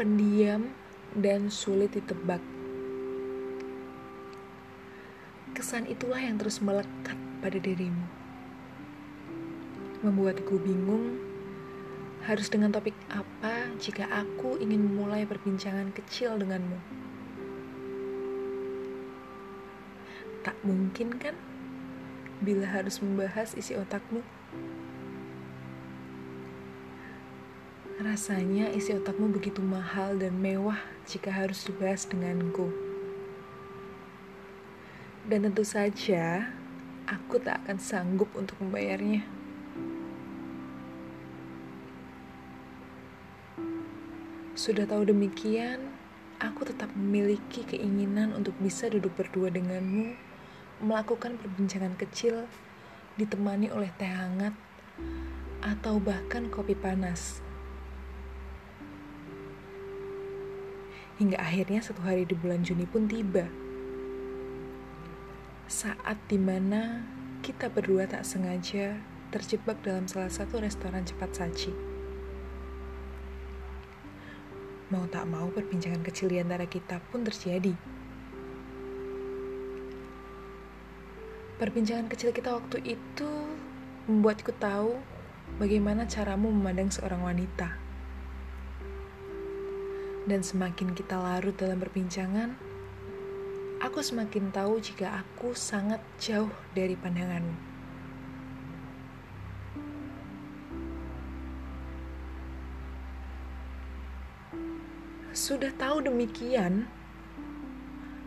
pendiam, dan sulit ditebak. Kesan itulah yang terus melekat pada dirimu. Membuatku bingung harus dengan topik apa jika aku ingin memulai perbincangan kecil denganmu. Tak mungkin kan bila harus membahas isi otakmu? Rasanya isi otakmu begitu mahal dan mewah jika harus dibahas denganku. Dan tentu saja, aku tak akan sanggup untuk membayarnya. Sudah tahu demikian, aku tetap memiliki keinginan untuk bisa duduk berdua denganmu, melakukan perbincangan kecil, ditemani oleh teh hangat, atau bahkan kopi panas. Hingga akhirnya satu hari di bulan Juni pun tiba. Saat di mana kita berdua tak sengaja terjebak dalam salah satu restoran cepat saji. Mau tak mau perbincangan kecil di antara kita pun terjadi. Perbincangan kecil kita waktu itu membuatku tahu bagaimana caramu memandang seorang wanita. Dan semakin kita larut dalam perbincangan, aku semakin tahu jika aku sangat jauh dari pandanganmu. Sudah tahu demikian,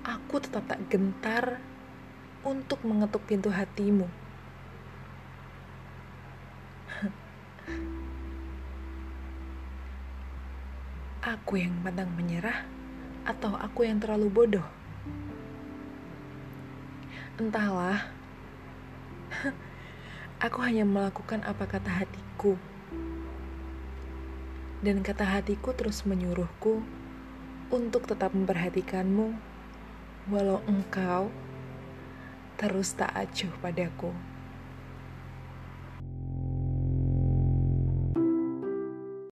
aku tetap tak gentar untuk mengetuk pintu hatimu. Aku yang pantang menyerah atau aku yang terlalu bodoh? Entahlah. Aku hanya melakukan apa kata hatiku. Dan kata hatiku terus menyuruhku untuk tetap memperhatikanmu walau engkau terus tak acuh padaku.